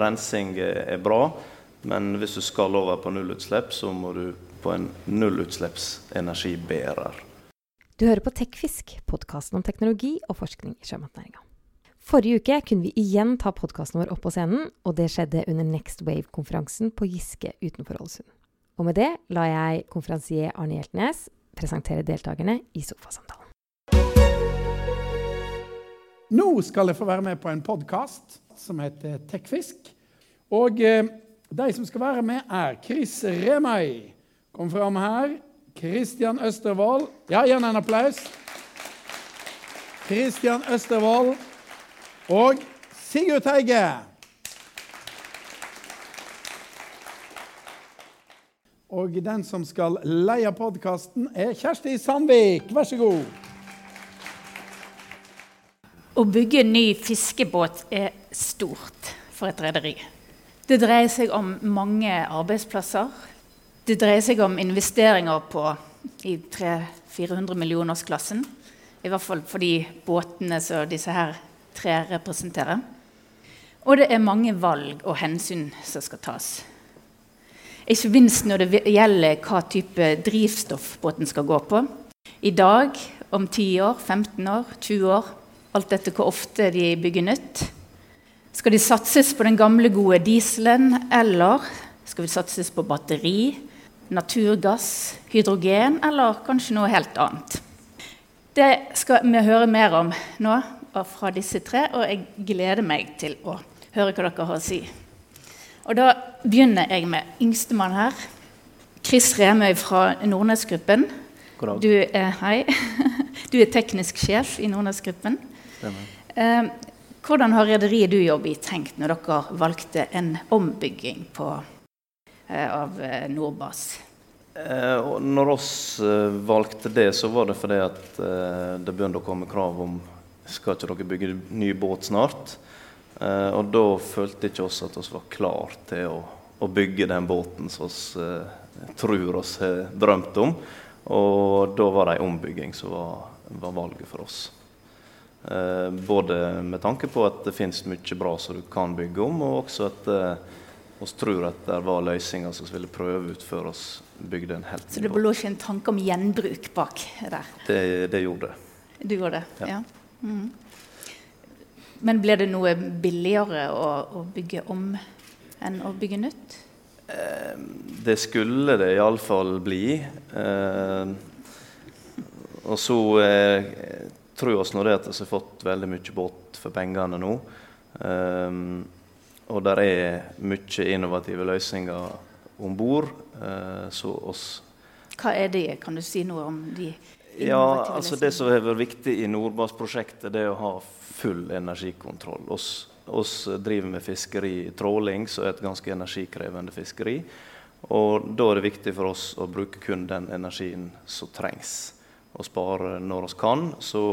rensing er bra, men hvis du skal over på nullutslipp, så må du på en nullutslippsenergibærer. Du hører på Tekfisk, podkasten om teknologi og forskning i sjømatnæringa. Forrige uke kunne vi igjen ta podkasten vår opp på scenen, og det skjedde under Next Wave-konferansen på Giske utenfor Ålesund. Og med det lar jeg konferansier Arne Hjeltnes presentere deltakerne i sofasamtalen. Nå skal jeg få være med på en podkast som heter Tekfisk. Og eh, de som skal være med, er Chris Remøy. Kom fram her. Christian Østervold. Ja, gjerne en applaus. Christian Østervold og Sigurd Teige. Og den som skal leie podkasten, er Kjersti Sandvik. Vær så god. Å bygge en ny fiskebåt er stort for et rederi. Det dreier seg om mange arbeidsplasser. Det dreier seg om investeringer på i 300-400 millionersklassen. I hvert fall for de båtene som disse her tre representerer. Og det er mange valg og hensyn som skal tas. Ikke minst når det gjelder hva type drivstoff båten skal gå på. I dag, om 10 år, 15 år, 20 år, alt etter hvor ofte de bygger nytt. Skal de satses på den gamle, gode dieselen, eller skal vi satses på batteri, naturgass, hydrogen eller kanskje noe helt annet? Det skal vi høre mer om nå fra disse tre, og jeg gleder meg til å høre hva dere har å si. Og Da begynner jeg med yngstemann her. Chris Remøy fra Nordnesgruppen. Du er, hei. Du er teknisk sjef i Nordnesgruppen. Eh, hvordan har rederiet du jobber i, tenkt når dere valgte en ombygging på, eh, av eh, Nordbas? Eh, når oss eh, valgte det, så var det fordi at eh, det begynte å komme krav om skal ikke dere bygge ny båt snart? Eh, og da følte ikke oss at vi var klar til å, å, bygge den båten som vi eh, tror oss har drømt om. Og da var det ei ombygging som var, var, valget for oss. Eh, både med tanke på at det finnes mye bra som du kan bygge om, og også at eh, vi tror at det var løsninger som vi ville prøve ut før vi bygde en helt. Så det lå ikke en tanke om gjenbruk bak der? Det, det gjorde det. Du gjorde det, ja. ja. Mm. Men ble det noe billigere å, å, bygge om enn å bygge nytt? Eh, det skulle det iallfall bli. Eh, og så eh, tror oss nå det at vi har fått veldig mye båt for pengene nå. Um, og der er mye innovative løsninger om bord. Eh, Hva er det? Kan du si noe om de? Ja, altså Det som har vært viktig i Nordbass-prosjektet, det er å ha full energikontroll. Oss, oss driver med fiskeri, tråling, som er et ganske energikrevende fiskeri. Og Da er det viktig for oss å bruke kun den energien som trengs, og spare når vi kan. Så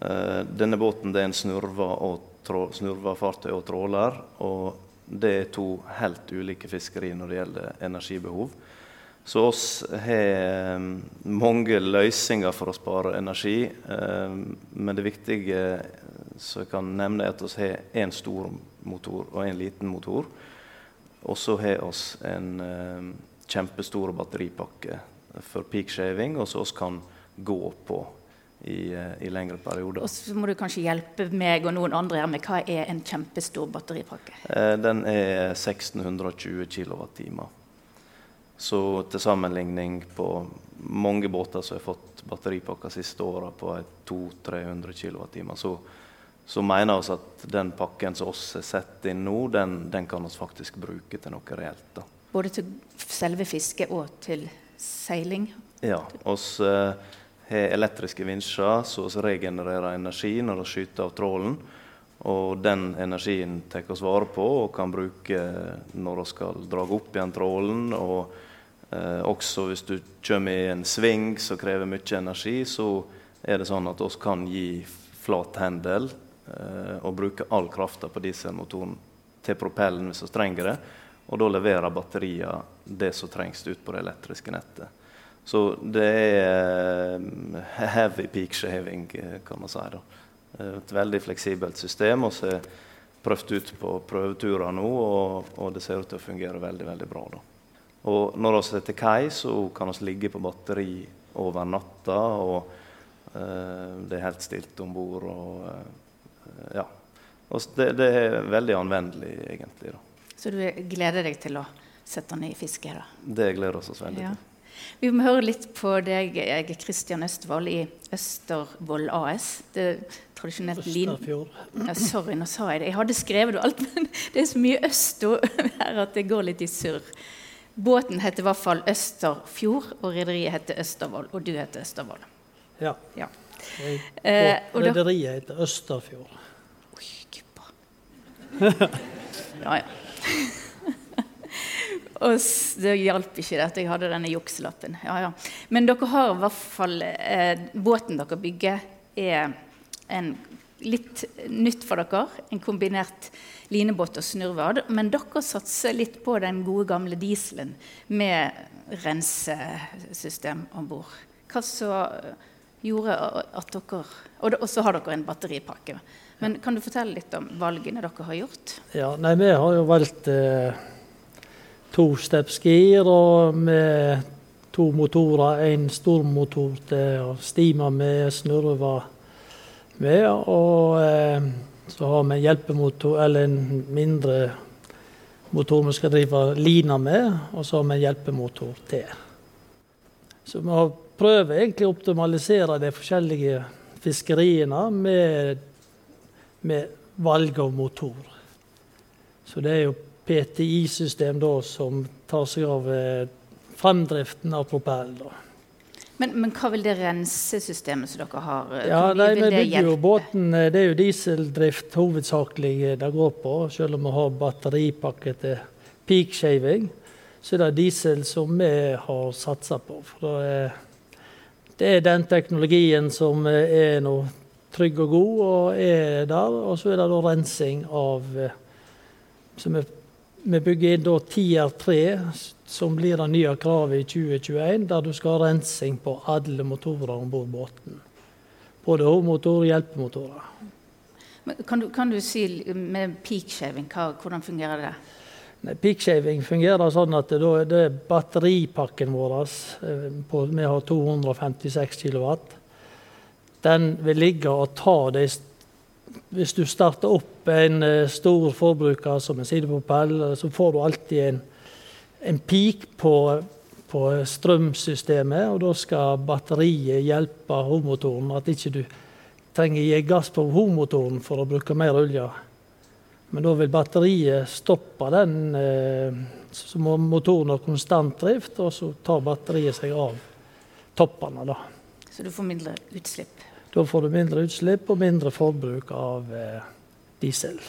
eh, denne båten det er en snurva, og snurva fartøy og tråler. Og det er to helt ulike fiskeri når det gjelder energibehov. Så oss har eh, mange løsninger for å spare energi. Eh, men det viktige som jeg kan nevne, er at vi har én stor motor og en liten motor. Og så har vi en eh, kjempestor batteripakke for peak shaving, og så vi kan gå på i, i, lengre perioder. Og så må du kanskje hjelpe meg og noen andre her med hva er en kjempestor batteripakke? Den er 1620 kWt. Så til sammenligning på mange båter som har fått batteripakker siste åra på 200-300 kWt, så, så mener vi at den pakken som oss har sett inn nå, den, den kan vi faktisk bruke til noe reelt. Da. Både til selve fisket og til seiling? Ja. oss... eh, har elektriske vinsjer vi regenererer energi når vi skyter av trålen. Og den energien tar vi vare på og kan bruke når vi skal dra opp igjen trålen. og Eh, også hvis du kommer i en sving som krever mye energi, så er det sånn at vi kan gi flat hendel eh, og bruke all krafta på dieselmotoren til propellen hvis vi trenger det. Og da leverer batteriene det som trengs ut på det elektriske nettet. Så det er eh, heavy peak shaving, kan man si. da. Et veldig fleksibelt system. Og så prøvd ut på prøveturer nå, og, og, det ser ut til å fungere veldig veldig bra. Da. Og når vi er til kai, så kan vi ligge på batteri over natta. og eh, Det er helt stilt om bord. Eh, ja. Det, det, er veldig anvendelig, egentlig. Da. Så du gleder deg til å sette den i fiske? da? Det gleder vi oss veldig ja. Vi må høre litt på deg, Kristian Østvold i Østervoll AS. Det er tradisjonelt lin... Ja, sorry, nå sa jeg det. Jeg hadde skrevet det alt, men det er så mye øst her at det går litt i surr. Båten heter i hvert fall Østerfjord, og rederiet heter Østervoll. Og du heter Østervoll. Ja. ja. Eh, rederiet heter Østerfjord. Oi, gubba. ja, ja. Og det hjalp ikke at jeg hadde denne jukselappen. Ja, ja. Men dere har i hvert fall eh, Båten dere bygger, er en, litt nytt for dere. En kombinert linebåt og snurrvad. Men dere satser litt på den gode, gamle dieselen med rensesystem om bord. Hva så gjorde at dere Og så har dere en batteripakke. Men kan du fortelle litt om valgene dere har gjort? Ja, nei, Vi har jo valgt eh tosteps-gir og med to motorer. En stor motor til å stime med, snurve med. Og eh, så har vi en hjelpemotor, eller en mindre motor vi skal drive lina med, og så har vi en hjelpemotor til. Så vi prøver egentlig å optimalisere de forskjellige fiskeriene med, med valg av motor. Så det er jo PTI-system da, som tar seg av eh, fremdriften av propellen. Men, men, hva vil det rensesystemet som dere har? Eh, ja, nei, vi bygger jo båten, eh, Det er jo dieseldrift hovedsakelig det går på. Selv om vi har batteripakke til peakshaving, så er det diesel som vi har satsa på. For det er den teknologien som er noe trygg og god og er der. Og så er det da rensing av som er vi bygger inn Tier 3, som blir det nye kravet i 2021, der du skal ha rensing på alle motorer om bord båten. Både hovedmotor og hjelpemotorer. Kan du, kan du, si med peakshaving, hvordan fungerer det? Nei, peakshaving fungerer sånn at det, det er batteripakken vår. Eh, på, vi har 256 kW. Den vil ligge og ta de hvis du starter opp en eh, stor forbruker som en sidepropell, så får du alltid en, en peak på, på, strømsystemet, og da skal batteriet hjelpe hovedmotoren. At ikke du trenger å gi gass på hovedmotoren for å bruke mer olje. Men da vil batteriet stoppe den, eh, så må motoren ha konstant drift, og så tar batteriet seg av toppene. da. Så du får mindre utslipp? Da får du mindre utslipp og mindre forbruk av eh, diesel.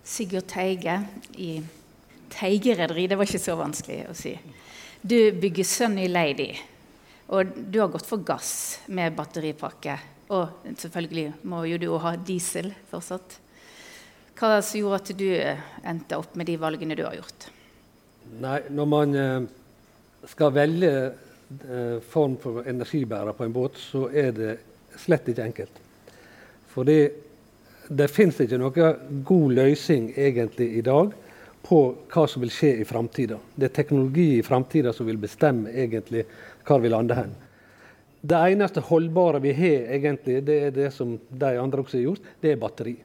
Sigurd Teige i Teige rederi, det var ikke så vanskelig å si. Du bygger Sunny Lady, og du har gått for gass med batteripakke. Og selvfølgelig må jo du ha diesel fortsatt. Hva som gjorde at du eh, endte opp med de valgene du har gjort? Nei, Når man eh, skal velge form for energibærer på en båt, så er det slett ikke enkelt. Fordi det fins ikke noen god løsning egentlig i dag på hva som vil skje i framtida. Det er teknologi i framtida som vil bestemme egentlig hvor vi lander hen. Det eneste holdbare vi har, egentlig, det er det som de andre også har gjort, det er batteri.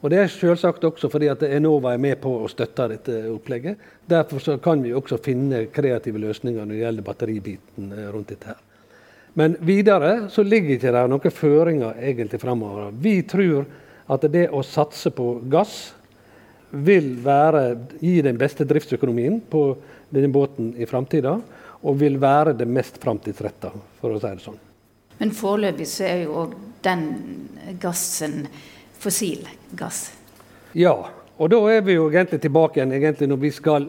Og Det er selvsagt også fordi at Enova er med på å støtte dette opplegget. Derfor kan vi også finne kreative løsninger når det gjelder batteribiten eh, rundt dette. her. Men videre så ligger ikke der noen føringer egentlig framover. Vi tror at det å satse på gass vil være, gi den beste driftsøkonomien på denne båten i framtida, og vil være det mest framtidsretta, for å si det sånn. Men foreløpig så er jo òg den gassen fossil gass. Ja, og da er vi jo egentlig tilbake igjen egentlig når vi skal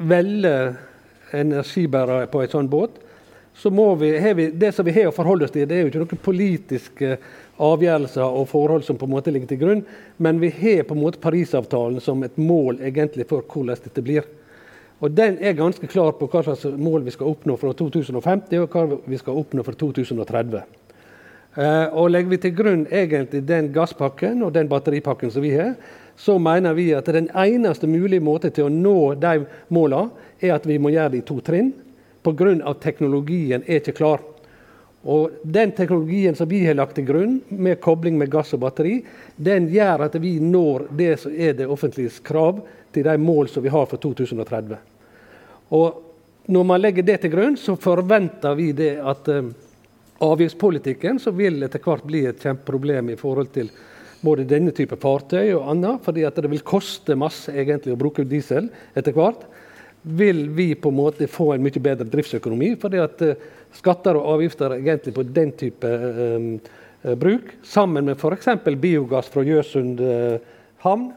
velge energibærere på en sånn båt så må vi, vi, Det som vi har å forholde oss til, det er jo ikke noen politiske avgjørelser og forhold som på en måte ligger til grunn, men vi har på en måte Parisavtalen som et mål egentlig for hvordan dette blir. Og Den er ganske klar på hva slags mål vi skal oppnå fra 2050 og hva vi skal oppnå fra 2030. Eh, og Legger vi til grunn egentlig den gasspakken og den batteripakken som vi har, så mener vi at den eneste mulige måten til å nå de målene, er at vi må gjøre det i to trinn. Pga. teknologien er ikke klar. Og Den teknologien som vi har lagt til grunn, med kobling med gass og batteri, den gjør at vi når det som er det offentliges krav til de mål som vi har for 2030. Og Når man legger det til grunn, så forventer vi det at um, avgiftspolitikken så vil etter hvert bli et kjempeproblem i forhold til både denne type fartøy og annet, fordi at det vil koste masse egentlig å bruke diesel etter hvert vil vi på en måte få en mye bedre driftsøkonomi. fordi at uh, skatter og avgifter egentlig på den type um, uh, bruk, sammen med f.eks. biogass fra Gjøsund havn,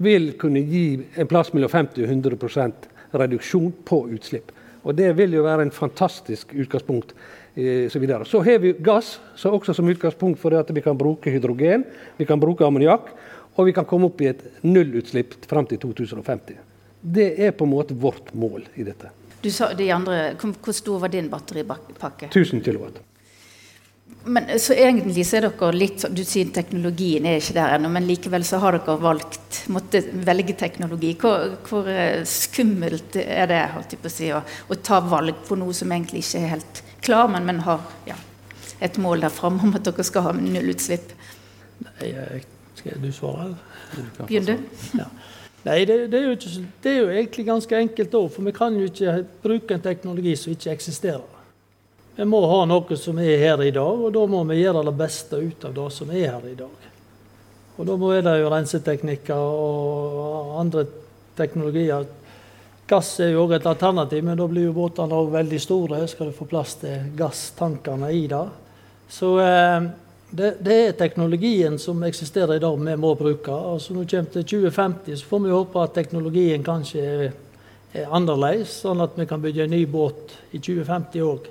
vil kunne gi en plass mellom 50 og 100% reduksjon på utslipp. Og Det vil jo være en fantastisk utgangspunkt. Så, så har vi gass så også som utgangspunkt for at vi kan bruke hydrogen, vi kan bruke ammoniakk, og vi kan komme opp i et nullutslipp fram til 2050. Det er på en måte vårt mål i dette. Du sa de andre, Hvor stor var din batteripakke? 1000 kW. Men så egentlig så er dere litt Du sier teknologien er ikke der ennå, men likevel så har dere valgt måtte velge teknologi. Hvor, hvor eh, skummelt er det holdt jeg på å si, å, å, ta valg på noe som egentlig ikke er helt klar, men, men har ja, et mål der framme om at dere skal ha nullutslipp? Nei, skal du svare? Begynn du. Ja. Nei, det, det, er ikke, det, er jo egentlig ganske enkelt òg, for vi kan jo ikke bruke en teknologi som ikke eksisterer. Vi må ha noe som er her i dag, og da må vi gjøre det beste ut av det som er her i dag. Og da må det jo renseteknikker og andre teknologier. Gass er jo òg et alternativ, men da blir jo båtene òg veldig store. Skal du få plass til gasstankene i det. Så eh, det, det, er teknologien som eksisterer i dag, vi må bruke. Altså Når vi kommer til 2050, så får vi håpe at teknologien kanskje er, er annerledes, sånn at vi kan bygge en ny båt i 2050 òg.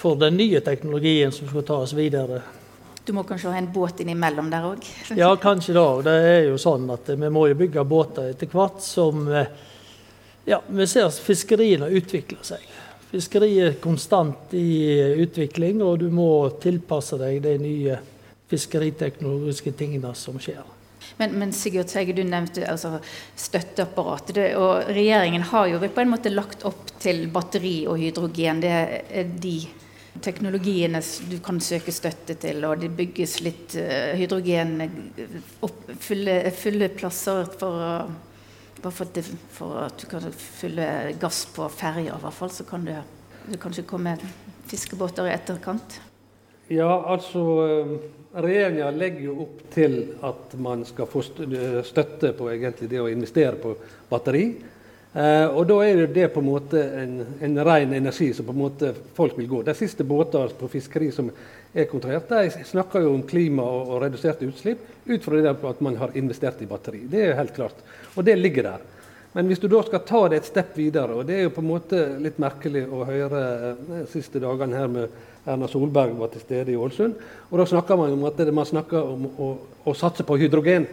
For den nye teknologien som skal ta oss videre. Du må kanskje ha en båt innimellom der òg? ja, kanskje da. Det er jo sånn at vi må jo bygge båter etter hvert som eh, ja, vi ser fiskeriene utvikler seg. Fiskeriet er konstant i utvikling, og du må tilpasse deg de nye fiskeriteknologiske tingene som skjer. Men, men Sigurd Seige, du nevnte altså, støtteapparatet. Det, og regjeringen har jo på en måte lagt opp til batteri og hydrogen. Det er de teknologiene du kan søke støtte til, og det bygges litt uh, hydrogen opp, fulle, fulle plasser for bare for, det, for, at du kan fylle gass på ferja, i hvert fall, så kan det, det kanskje komme fiskebåter i etterkant? Ja, altså eh, Regjeringa legger jo opp til at man skal få støtte på egentlig det å investere på batteri. Eh, og da er det på en måte en, en ren energi som på en måte folk vil gå. De siste båtene på fiskeri som er kontrollert, de snakker jo om klima og, og reduserte utslipp ut fra det at man har investert i batteri. Det er helt klart. Og det ligger der. Men hvis du da skal ta det et stepp videre, og det er jo på en måte litt merkelig å høre de eh, siste dagene her med Erna Solberg var til stede i Ålesund, og da snakker man om at man snakker om å, å satse på hydrogen.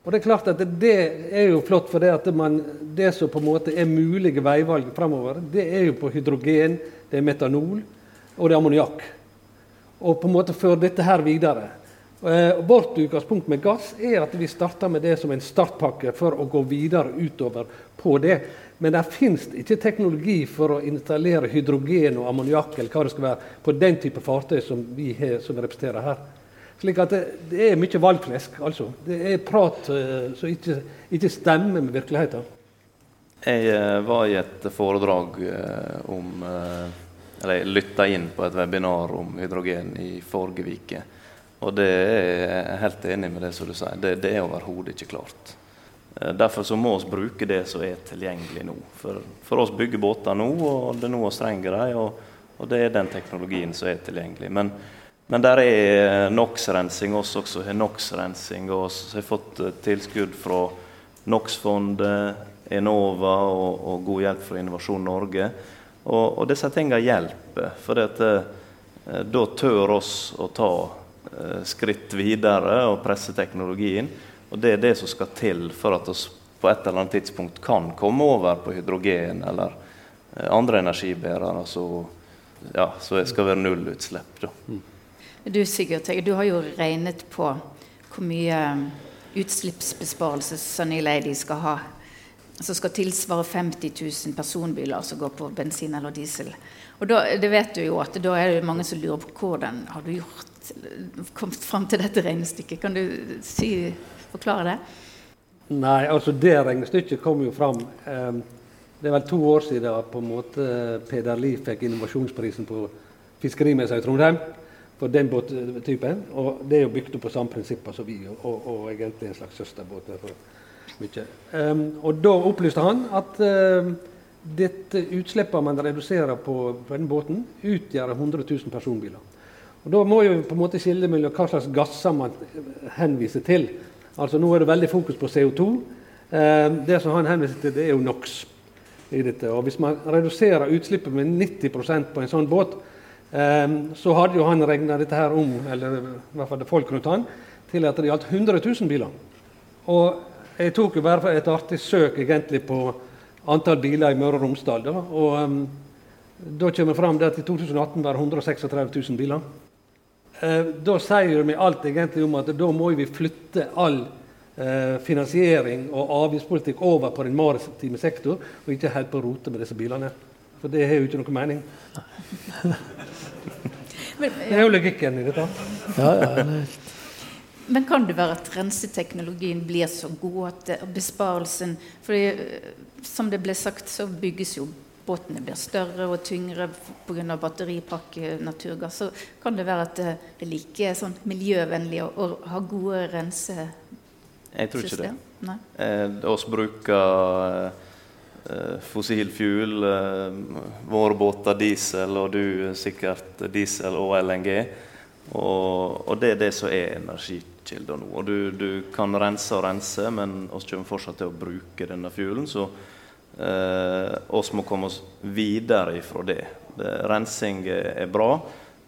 Og Det er klart at det er jo flott, for det, at man, det som på en måte er mulige veivalg framover, det er jo på hydrogen, det er metanol og det er ammoniakk. Og på en måte føre dette her videre. Eh, vårt utgangspunkt med gass er at vi starter med det som en startpakke for å gå videre utover på det. Men det fins ikke teknologi for å installere hydrogen og ammoniakk eller hva det skal være, på den type fartøy som vi som representerer her. Slik at det, det, er mye valgflesk. altså. Det er prat uh, som ikke, ikke, stemmer med virkeligheten. Jeg uh, var i et foredrag uh, om Eller jeg lytta inn på et webinar om hydrogen i forrige uke. Og det er jeg helt enig med det som du sier. Det, det er overhodet ikke klart. Derfor så må vi bruke det som er tilgjengelig nå. For, for oss bygger båter nå, og det er nå vi trenger dem. Og, og, det er den teknologien som er tilgjengelig. Men men der er NOx-rensing. også. også NOx-rensing. Vi har fått eh, tilskudd fra NOx-fondet, Enova og, og, god hjelp fra Innovasjon Norge. Og, og disse tingene hjelper. For det, eh, da tør oss å ta eh, skritt videre og presse teknologien. Og det er det som skal til for at vi på et eller annet tidspunkt kan komme over på hydrogen eller andre energibærere så, ja, skal være nullutslipp. Da. Du Sigurd, du har jo regnet på hvor mye utslippsbesparelse Sunny Lady skal ha. Som skal tilsvare 50 000 personbiler som går på bensin eller diesel. Og da, det vet du jo at da er det mange som lurer på hvordan har du gjort, kommet fram til dette regnestykket. Kan du si, forklare det? Nei, altså det regnestykket kom jo fram eh, Det er vel to år siden på en måte Peder Lie fikk innovasjonsprisen på fiskerimessa i Trondheim for den båttypen. Og det er jo bygd opp på samme prinsipper som vi, og, og, egentlig en slags søsterbåt. Um, og da opplyste han at uh, dette utslippet man reduserer på, på denne båten, utgjør 100 000 personbiler. Og Da må jo på en måte skille mellom hva slags gasser man henviser til. Altså Nå er det veldig fokus på CO2. Eh, det som han henviser til, det er jo NOx. i dette. Og Hvis man reduserer utslippet med 90% på en sånn båt, så hadde jo han regna dette her om, eller i hvert fall det folk rundt han, til at det gjaldt 100 000 biler. Og jeg tok jo bare et artig søk egentlig på antall biler i Møre og Romsdal. Da, og um, da kommer det fram at i 2018 var det 136 000 biler. Uh, da sier vi alt egentlig om at da må vi flytte all uh, finansiering og avgiftspolitikk over på den maritime sektor, og ikke helt på rote med disse bilene. For det har jo ikke noe mening. det er jo logikken i dette. Ja, ja, det men kan det være at renseteknologien blir så god at besparelsen eh, Som det ble sagt, så bygges jo båtene blir større og tyngre pga. batteripakke, naturgass, så kan det være at det er like sånn miljøvennlig å, å ha gode rensesystem? Jeg tror ikke det. Vi Eh, bruker eh, fossil fuel. Eh, våre båter diesel, og du sikkert diesel og LNG. Og, og det er det som er energikilder nå. Og du, du, kan rense og rense, men vi kommer fortsatt til å bruke denne fuelen. Så Eh, oss må komme oss videre ifra det. Rensing er bra,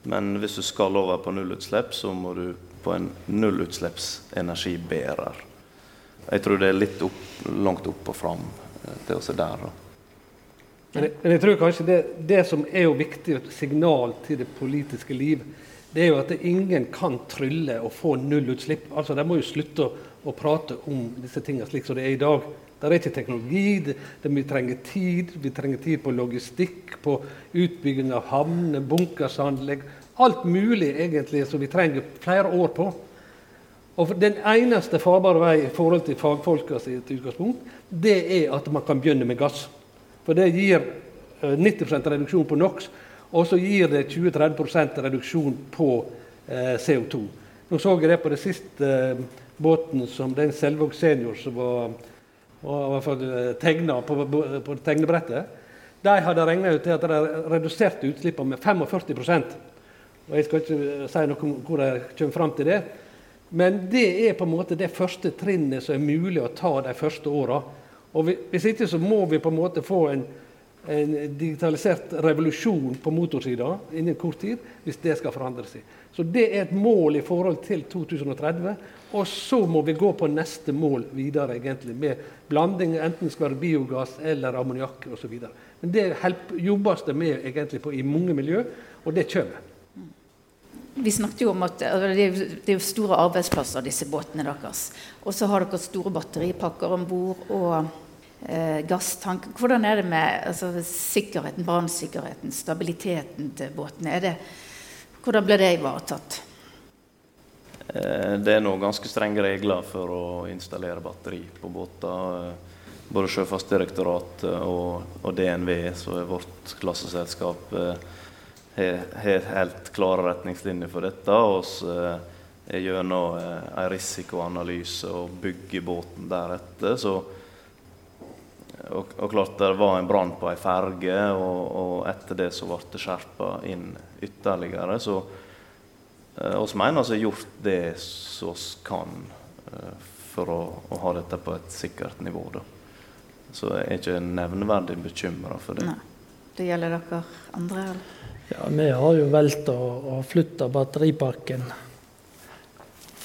men hvis du skal over på nullutslipp, så må du på en nullutslippsenergibærer. Jeg tror det er litt opp, langt opp og fram eh, til se der. Men jeg, men jeg, tror kanskje det, det som er jo viktig signal til det politiske liv, det er jo at ingen kan trylle og få nullutslipp. Altså, De må jo slutte å, å prate om disse tingene slik som det er i dag. Det er ikke teknologi. Det, det, vi trenger tid. Vi trenger tid på logistikk, på utbygging av havner, bunkersanlegg. Alt mulig egentlig som vi trenger flere år på. Og Den eneste farbare vei i forhold til fagfolka sitt utgangspunkt, det er at man kan begynne med gass. For det gir 90 eh, reduksjon på NOx, og så gir det 20-30 reduksjon på eh, CO2. Nå så jeg det på den siste eh, båten som den Selvåg senior som var var i eh, tegna på, på tegnebrettet, de hadde regna ut at de reduserte utslippene med 45 og Jeg skal ikke eh, si noe om hvor de kommer fram til det. Men det er på en måte det første trinnet som er mulig å ta de første åra. Hvis ikke så må vi på en måte få en, en digitalisert revolusjon på motorsida innen kort tid hvis det skal forandre seg. Så det er et mål i forhold til 2030. Og så må vi gå på neste mål videre, egentlig, med blanding, enten skal være biogass eller ammoniakk osv. Men det jobbes det med egentlig på i mange miljø, og det kommer. Vi snakket jo om at det er jo store arbeidsplasser, disse båtene deres. Og så har dere store batteripakker om bord og eh, gasstank. Hvordan er det med altså, sikkerheten, brannsikkerheten, stabiliteten til båtene? Det, hvordan blir det ivaretatt? Eh, det er nå ganske strenge regler for å installere batteri på båter. Eh, både Sjøfartsdirektoratet og, og, DNV, som er vårt klasseselskap, eh, har helt klare retningslinjer for dette. og så jeg gjør gjennom en risikoanalyse og bygger båten deretter. Så, og, og, klart Det var en brann på ei ferge, og, og, etter det så ble det skjerpa inn ytterligere. så Eh, vi mener vi har gjort det som vi kan eh, for å, å, ha dette på et sikkert nivå. Da. Så jeg er ikke nevneverdig bekymra for det. Nei. Det gjelder dere andre? Ja, Vi har jo valgt å, å flytte batteriparken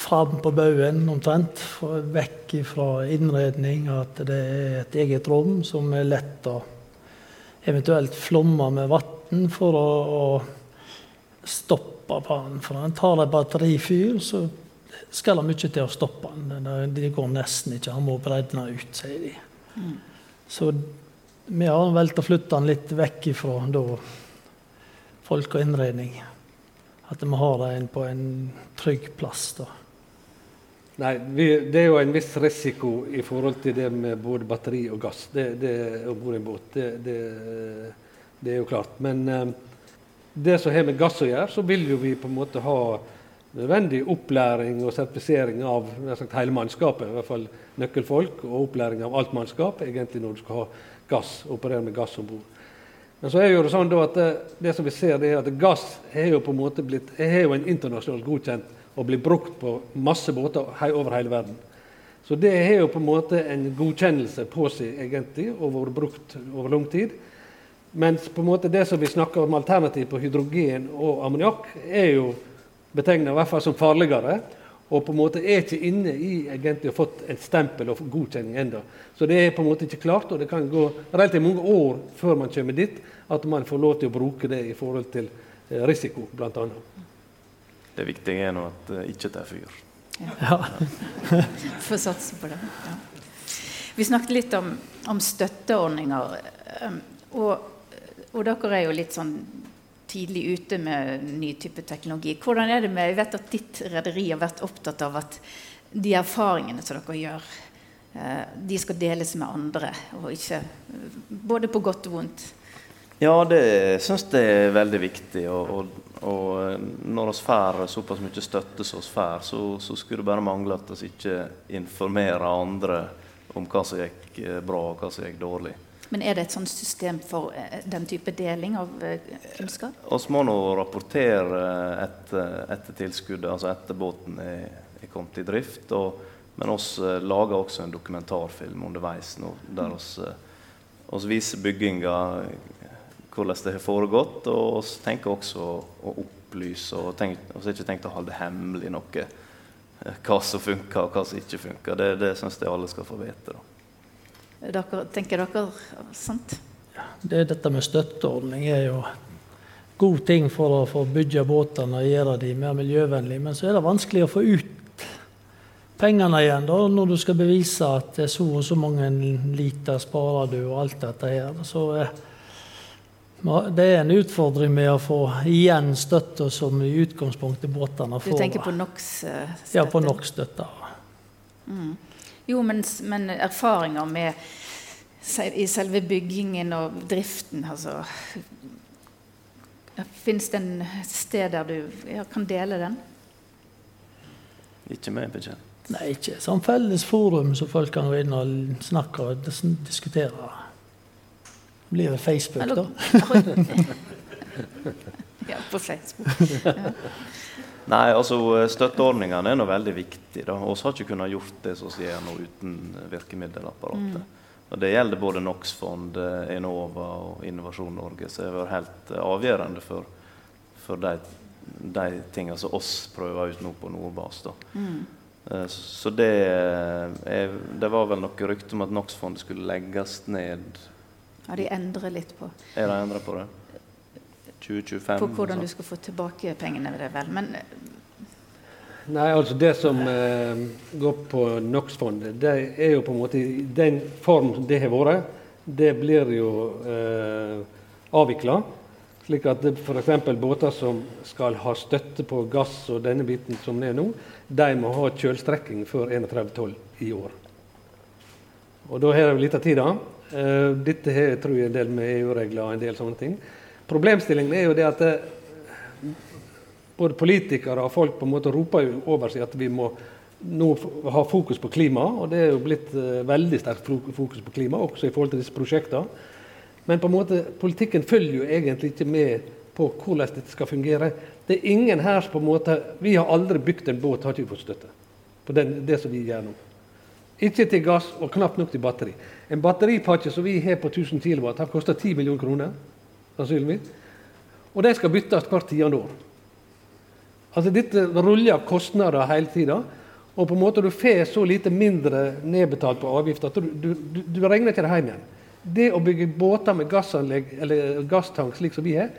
fram på baugen omtrent. Vekk fra innredning, at det er et eget rom som er lett å eventuelt flomme med vann for å, å stoppe den. For når en tar et batterifyr, så skal det mye til å stoppe den. De går nesten ikke. Han må bredne ut, sier de. Mm. Så vi har valgt å flytte den litt vekk ifra da, folk og innredning. At vi har det på en trygg plass. da. Nei, vi, Det er jo en viss risiko i forhold til det med både batteri og gass det, det, om bord i en båt. Det, det, det, er jo klart. Men eh, det som har med gass å gjøre, så vil jo vi på en måte ha nødvendig opplæring og sertifisering av sagt, hele mannskapet. I hvert fall nøkkelfolk, og opplæring av alt mannskap egentlig når du skal ha gass, operere med gass om bord. Men så er jo det sånn at det, det, som vi ser, det er at gass er jo på en måte blitt, er jo en internasjonalt godkjent og blir brukt på masse båter over hele verden. Så det har jo på en måte en godkjennelse på seg egentlig, og vært brukt over lang tid. Mens på en måte det som vi snakker om alternativ på hydrogen og ammoniakk, er jo betegna i hvert fall som farligere. Og på en måte er ikke inne i egentlig har fått et stempel og godkjenning enda. Så det er på en måte ikke klart, og det kan gå relativt mange år før man kommer dit at man får lov til å bruke det i forhold til eh, risiko, bl.a. Det viktige er nå at det ikke tar fyr. Ja. Får satse på det. Ja. Vi snakket litt om, om støtteordninger. Eh, og, og, dere er jo litt sånn tidlig ute med ny type teknologi. Hvordan er det med, Jeg vet at ditt rederi har vært opptatt av at de erfaringene som dere gjør, eh, de skal deles med andre, og ikke Både på godt og vondt. Ja, det syns jeg er veldig viktig. Og, og, og når vi får såpass mye støtte som vi får, så, så, skulle det bare mangle at vi ikke informerer andre om hva som gikk bra og hva som gikk dårlig. Men er det et sånt system for eh, den type deling av eh, kunnskap? Vi må nå rapportere etter, etter, tilskuddet, altså etter båten er, er kommet i drift. Og, men vi eh, lager også en dokumentarfilm underveis nå, der vi viser bygginga, hvordan det har foregått. Og vi tenker også å opplyse. og Vi har ikke tenkt å holde hemmelig noe hva som funker og hva som ikke funker. Det, det syns jeg alle skal få vite. da. Dere, tenker dere sant? Ja, det, dette med støtteordning er jo god ting for å få bygge båtene og gjøre dem mer miljøvennlige. Men så er det vanskelig å få ut pengene igjen da, når du skal bevise at så og så mange liter sparer du og alt dette her. Så eh, det er en utfordring med å få igjen støtte som i utgangspunktet båtene får. Du tenker på NOx-støtte? Ja, på NOx-støtte. Mm. Jo, men, men erfaringer med i selve byggingen og driften, altså Fins det et sted der du ja, kan dele den? Ikke meg bekjent. Nei, ikke som felles forum som folk kan gå inn og snakke og diskutere. Blir det Facebook, da? ja, på Facebook. Ja. Nei, altså Støtteordningene er nå veldig viktige. Vi har ikke kunnet gjort det som vi gjør nå uten virkemiddelapparatet. Mm. Og Det gjelder både NOx-fond, Enova og Innovasjon Norge. Så det har vært helt avgjørende for, for de, de tingene som oss prøver ut nå på Nordbas. Mm. Eh, så det, er, det var vel noe rykte om at NOx-fondet skulle legges ned. Ja, de endrer litt på. Er de endra på det? 2025. På hvordan du skal få tilbake pengene. Det vel. Men Nei, altså Det som eh, går på NOx-fondet, det er jo på en måte i den form det har vært, det blir jo eh, avvikla. Slik at f.eks. båter som skal ha støtte på gass og denne biten som det er nå, de må ha kjølstrekking før 31.12. i år. Og da har det litt av tid, da. Eh, dette har, tror jeg en del med EU-regler og en del sånne ting. Problemstillingen er jo det at det, eh, både politikere og folk på en måte roper over seg at vi må nå ha fokus på klima. Og det er jo blitt uh, veldig sterkt fokus på klima, også i forhold til disse prosjektene. Men på en måte, politikken følger jo egentlig ikke med på hvordan dette skal fungere. Det er ingen her som på en måte, Vi har aldri bygd en båt, har ikke fått støtte på den, det som vi gjør nå. Ikke til gass og knapt nok til batteri. En batteripakke som vi har på 1000 kW, har kosta 10 millioner kroner sannsynligvis. Og de skal byttes hvert tiende år. Altså Dette ruller kostnader hele tida. Og på en måte du får så lite mindre nedbetalt på avgift at du, du, du, du regner ikke det hjem igjen. Det å bygge båter med gassanlegg eller gasstank slik som vi har,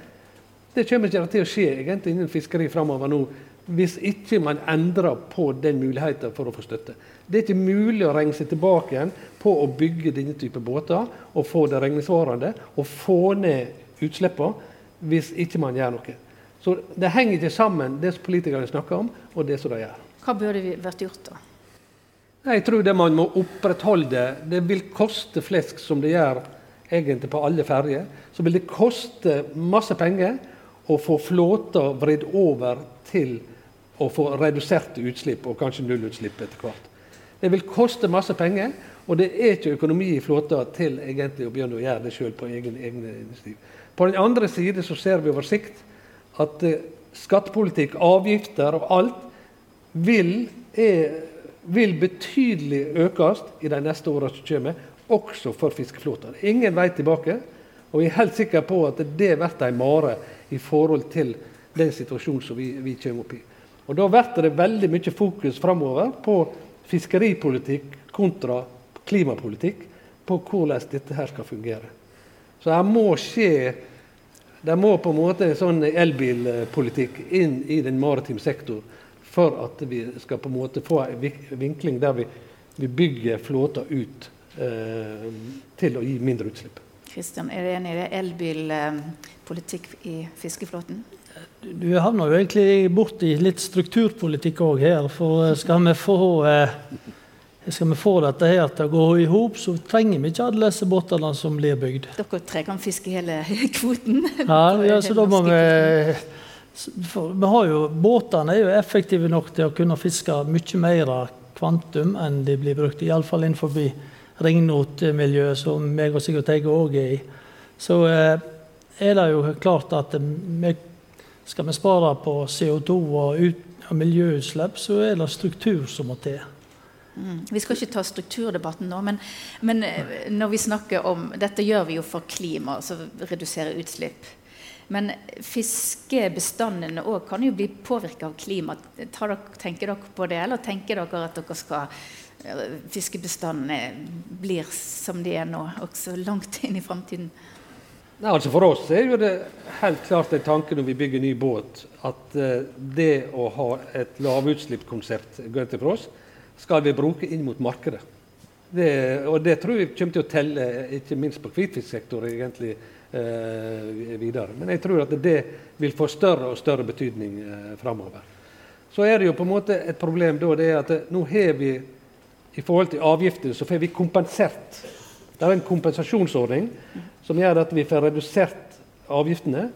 Det kommer ikke til å skje egentlig innen fiskeri framover nå hvis ikke man endrer på den muligheten for å få støtte. Det er ikke mulig å regne seg tilbake igjen på å bygge denne type båter og få det regnesvarende og få ned utslippene hvis ikke man gjør noe. Så Det henger ikke sammen, det som politikerne snakker om, og det som de gjør. Hva burde vi vært gjort, da? Jeg tror det man må opprettholde Det vil koste flesk, som det gjør egentlig på alle ferjer. Så vil det koste masse penger å få flåta vridd over til å få reduserte utslipp, og kanskje nullutslipp etter hvert. Det vil koste masse penger, og det er ikke økonomi i flåta til egentlig å begynne å gjøre det sjøl på egen, egne initiativ. På den andre side så ser vi over sikt at eh, skattepolitikk, avgifter og alt vil, er, vil betydelig økes i de neste åra som kommer, også for fiskeflåten. Ingen vei tilbake. Og jeg er helt sikker på at det blir en mare i forhold til den situasjonen som vi, vi kommer opp i. Og Da blir det veldig mye fokus framover på fiskeripolitikk kontra klimapolitikk, på hvordan dette her skal fungere. Så det må skje det må på en måte sånn elbilpolitikk inn i den maritime sektor for at vi skal på en måte få en vinkling der vi, vi bygger flåta ut eh, til å gi mindre utslipp. Kristian, er du enig i det? Elbilpolitikk i fiskeflåten? Du havner jo egentlig borti litt strukturpolitikk òg her. For skal vi få eh, skal vi få dette her til å gå i hop, så trenger vi ikke alle disse båtene som blir bygd. Dere tre kan fiske hele kvoten? Ja, ja så da må vi vi har jo, Båtene er jo effektive nok til å kunne fiske mye mer kvantum enn de blir brukt, iallfall innenfor ringnotmiljøet, som meg og Sigurd Teige òg er i. Så eh, er det jo klart at vi, skal vi spare på CO2 og, ut, og miljøutslipp, så er det struktur som må til. Mm. Vi skal ikke ta strukturdebatten nå, men, men, eh, når vi snakker om Dette gjør vi jo for klima, altså redusere utslipp. Men fiskebestandene òg kan jo bli påvirka av klima. Tenker dere på det, eller tenker dere at dere skal eh, fiskebestandene blir som de er nå, også langt inn i framtiden? Nei, altså For oss er jo det helt klart en tanke når vi bygger ny båt, at uh, det å ha et lavutslippskonsept går til for oss skal vi bruke inn mot markedet. Det, og det tror jeg kommer til å telle, ikke minst på hvitfisksektoren, egentlig eh, videre. Men jeg tror at det vil få større og større betydning eh, framover. Så er det jo på en måte et problem da, det er at nå har vi i forhold til avgifter så får vi kompensert. Det er en kompensasjonsordning som gjør at vi får redusert avgiftene.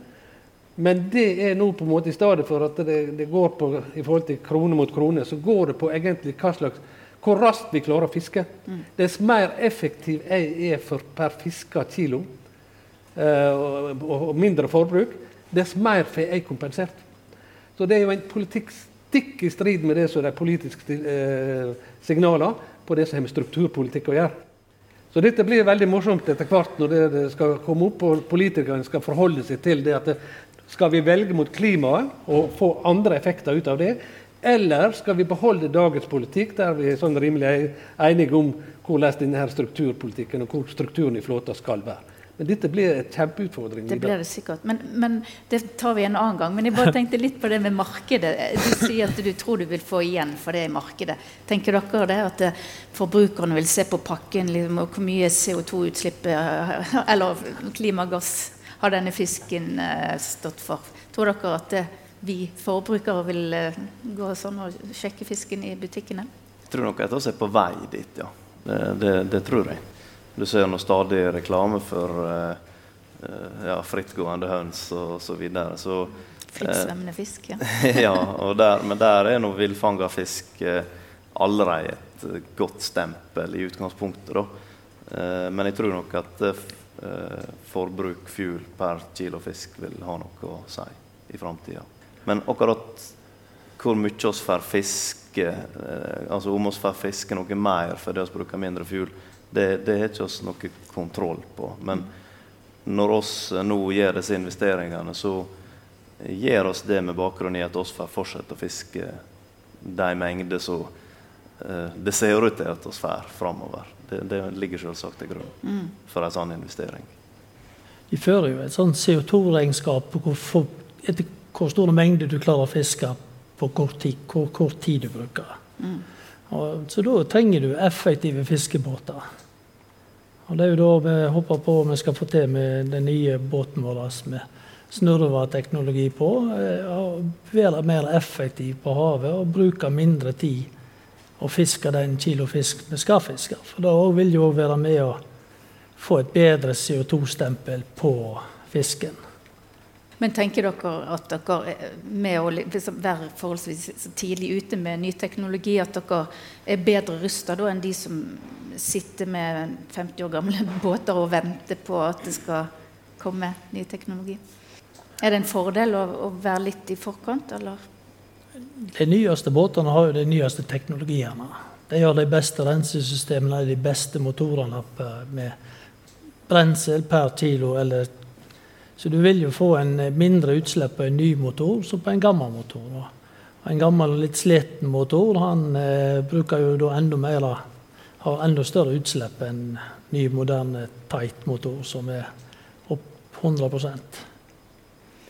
Men det er nå på en måte i stedet for at det, det, går på i forhold til krone mot krone, så går det på egentlig hva slags, hvor raskt vi klarer å fiske. Mm. Dess mer effektiv jeg er for per fiska kilo, eh, og, og, mindre forbruk, dess mer får jeg kompensert. Så det er jo en politikk stikk i strid med det som er de politiske eh, signalene på det som har med strukturpolitikk å gjøre. Så dette blir veldig morsomt etter hvert når det, det skal komme opp, og politikerne skal forholde seg til det at det, skal vi velge mot klimaet og få andre effekter ut av det? Eller skal vi beholde dagens politikk, der vi er sånn rimelig enige om hvordan denne strukturpolitikken og hvor strukturen i flåta skal være? Men dette blir en kjempeutfordring. Det blir det sikkert. Men, men, det tar vi en annen gang. Men jeg bare tenkte litt på det med markedet. Du sier at du tror du vil få igjen for det i markedet. Tenker dere det at eh, forbrukerne vil se på pakken liksom, og hvor mye CO2-utslipp eh, eller klimagass har denne fisken eh, stått for. Tror dere at eh, vi forbrukere vil eh, gå sånn og sjekke fisken i butikkene? Jeg tror nok at vi er på vei dit, ja. Det, det, det, tror jeg. Du ser nå stadig reklame for ja, frittgående høns og så videre. Så, Frittsvømmende fisk, ja. ja der, men der er nå villfanga fisk allerede et godt stempel i utgangspunktet. Da. Men jeg tror nok at forbruk fuel per kilo fisk vil ha noe å si i framtida. Men akkurat hvor mye vi får fiske, eh, altså om vi får fiske noe mer fordi vi bruker mindre fuel, det, det har ikke oss noe kontroll på. Men når vi nå gjør disse investeringene, så gjør oss det med bakgrunn i at vi får fortsette å fiske de mengder som eh, det ser ut til at vi får framover. Det, det ligger selvsagt til grunn for en sånn investering. De fører jo et sånt CO2-regnskap på hvor etter hvor store mengder du klarer å fiske på kort tid, hvor kort tid du bruker. Mm. Og, så da trenger du effektive fiskebåter. Og Det er jo da vi håper på vi skal få til med den nye båten vår med snurrevarteknologi på. Eh, være mer effektiv på havet og bruke mindre tid å fiske den kilo fisk vi skal fiske. For da vil jo være med å få et bedre CO2-stempel på fisken. Men tenker dere at dere med å liksom være forholdsvis tidlig ute med ny teknologi, at dere er bedre rusta enn de som sitter med 50 år gamle båter og venter på at det skal komme ny teknologi? Er det en fordel å, å være litt i forkant, eller? De nyeste båtene har jo de nyeste teknologiene. De har de beste rensesystemene, de beste motorene med brensel per kilo eller så du vil jo få en eh, mindre utslipp på en ny motor som på en gammel motor. En gammel, litt sliten motor han eh, bruker jo da enda mer har enda større utslipp enn ny, moderne tight-motor, som er opp 100%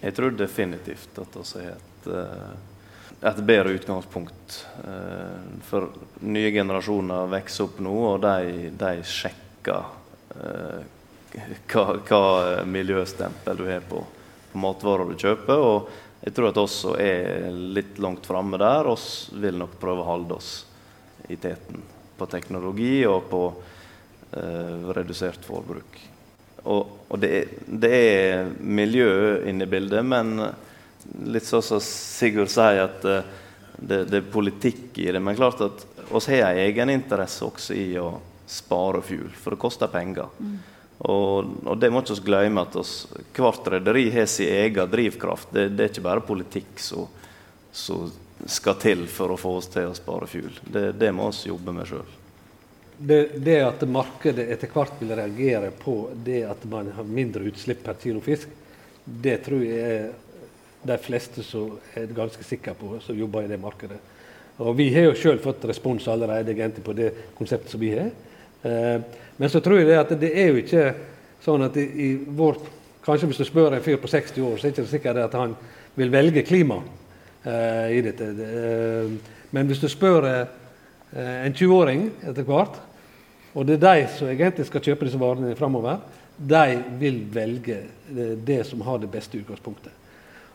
Jeg tror definitivt at vi har et, eh, et bedre utgangspunkt. Eh, for nye generasjoner vokser opp nå, og de, de sjekker hva, hva miljøstempel du har på, på matvarer du kjøper. Og jeg tror at oss som er litt langt framme der. oss vil nok prøve å holde oss i teten på teknologi og på eh, redusert forbruk. Og, og det, det, er, miljø inne i bildet, men litt sånn som Sigurd sier, at eh, det, det, er politikk i det. Men klart at oss har en egeninteresse også i å spare fuel, for det koster penger. Mm. Og, og, det må ikke vi glemme at oss, hvert rederi har sin egen drivkraft. Det, det, er ikke bare politikk som skal til for å få oss til å spare fuel. Det, det må vi jobbe med sjøl. Det, det, at markedet etter hvert vil reagere på det at man har mindre utslipp per kilo fisk, det tror jeg er de fleste som er ganske sikre på, som jobber i det markedet. Og Vi har jo sjøl fått respons allerede på det konseptet som vi har. Eh, men så tror jeg det at det er jo ikke sånn at i, i vårt Kanskje hvis du spør en fyr på 60 år, så er det ikke sikkert at han vil velge klima uh, i dette. Uh, men hvis du spør en 20-åring etter hvert, og det er de som egentlig skal kjøpe disse varene framover, de vil velge det som har det beste utgangspunktet.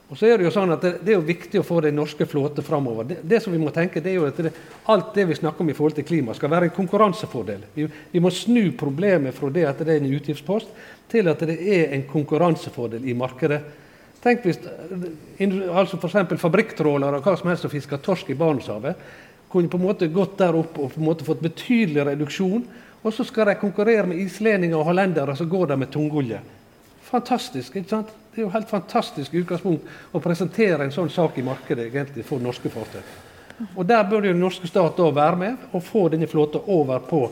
Og så er Det jo sånn at det, det, er jo viktig å få den norske flåten framover. Det, det, som vi må tenke, det er jo at det, alt det vi snakker om i forhold til klima, skal være en konkurransefordel. Vi, vi, må snu problemet fra det at det er en utgiftspost, til at det er en konkurransefordel i markedet. Tenk hvis altså f.eks. fabrikktrålere og hva som helst som fisker torsk i Barentshavet, kunne på en måte gått der opp og på en måte fått betydelig reduksjon. Og så skal de konkurrere med islendinger og hollendere som går der med tungolje. Fantastisk. ikke sant? Det er jo helt fantastisk utgangspunkt å presentere en sånn sak i markedet egentlig for norske fartøy. Og Der bør jo den norske stat da være med og få denne flåten over på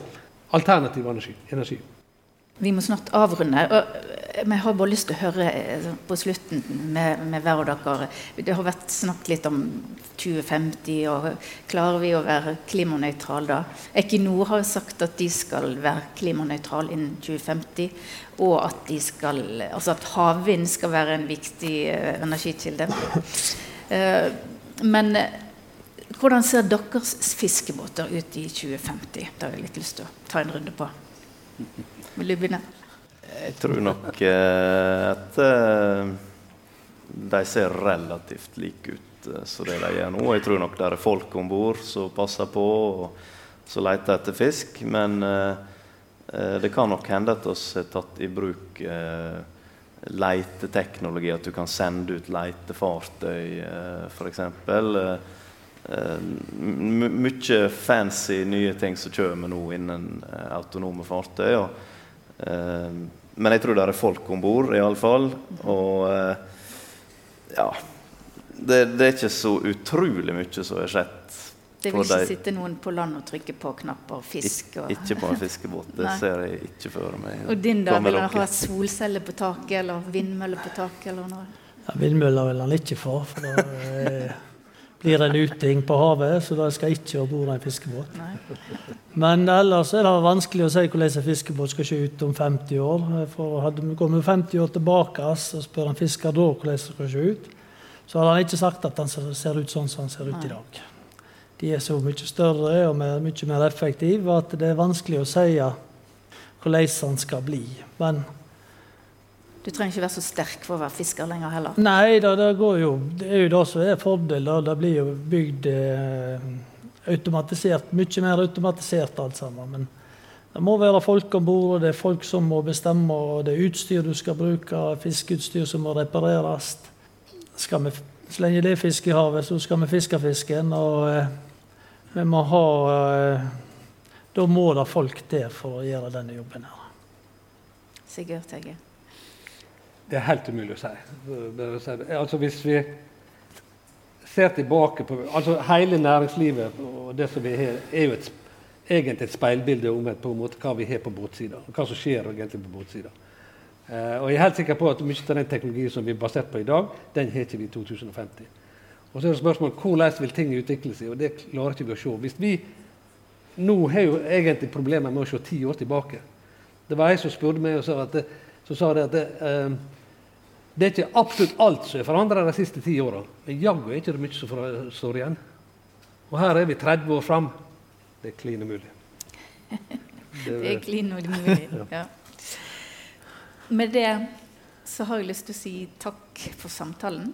alternativ energi. Vi må snart avrunde. og Vi har bare lyst til å høre eh, på slutten med, med hver av dere Det har vært snakket litt om 2050, og klarer vi å være klimanøytrale da? Equinor har sagt at de skal være klimanøytrale innen 2050. Og at, de skal, altså at havvind skal være en viktig uh, energikilde. Uh, men hvordan ser deres fiskebåter ut i 2050? Det har jeg litt lyst til å ta en runde på. Vil du begynne? Jeg tror nok at de ser relativt like ut Eh, som det de gjør nå. Jeg tror nok det er folk om bord som passer på og som leter etter fisk. Men eh, eh, det kan nok hende at vi har tatt i bruk eh, leiteteknologi. At du kan sende ut letefartøy, eh, f.eks. Eh, mye fancy nye ting som kommer nå innen eh, autonome fartøy. Og, men jeg tror det er folk om bord, iallfall. Og ja det, det, er ikke så utrolig mye som har skjedd. Det vil ikke sitte noen på land og trykke på knapper fisk? Og... Ikke på en fiskebåt. Det ser jeg ikke for meg. Og din da, Vil han ha solceller på taket eller vindmøller på taket? eller noe? Ja, vindmøller vil han ikke få, for da eh, blir en uting på havet. Så da skal jeg ikke om bord en fiskebåt. Nei. Men ellers er det vanskelig å si hvordan en fiskebåt skal se ut om 50 år. For hadde vi kommet 50 år tilbake og spør en fisker da hvordan det skal se ut, så hadde han ikke sagt at den ser ut sånn som den ser ut i dag. De er så mye større og mer, mye mer effektive at det er vanskelig å si hvordan den skal bli. Men du trenger ikke være så sterk for å være fisker lenger heller? Nei, da, det, jo, det er jo det som er fordelen. Det blir jo bygd eh, automatisert, mye mer automatisert alt sammen. Men det må være folk om bord, det er folk som må bestemme, og det er utstyr du skal bruke, fiskeutstyr som må repareres. Skal vi, så lenge det er fisk i havet, så skal vi fiske fisken. Og eh, vi må ha eh, Da må det folk til for å gjøre denne jobben her. Sigurd Tegge. Det er helt umulig å si. Altså Hvis vi ser tilbake på altså Hele næringslivet og det som vi har, er jo et, egentlig et speilbilde om et, måte, hva vi har på båtsida. Hva som skjer egentlig på båtsida. Eh, og jeg er helt sikker på at mye av den teknologien som vi er basert på i dag, den har ikke vi i 2050. Og så er det spørsmålet hvordan vil ting utvikle seg, og det klarer ikke vi å se. Hvis vi nå har jo egentlig problemer med å se ti år tilbake. Det var ei som spurte meg og sa at så sa de at det, eh, det er ikke absolutt alt som er forandra de siste ti åra, men jaggu er ikke det mye som står igjen. Og her er vi 30 år fram. Det er klin umulig. Det, er klin umulig, ja. Med det så har jeg lyst til å si takk for samtalen.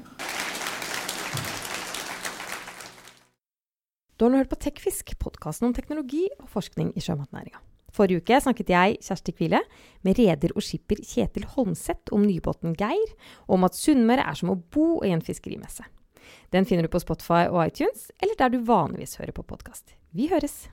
Du har nå hørt på Tekfisk, podkasten om teknologi og forskning i sjømatnæringa. Forrige uke snakket jeg, Kjersti Kvile, med reder og skipper Kjetil Holmseth om nybåten Geir, og om at Sunnmøre er som å bo i en fiskerimesse. Den finner du på Spotify og iTunes, eller der du vanligvis hører på podkast. Vi høres!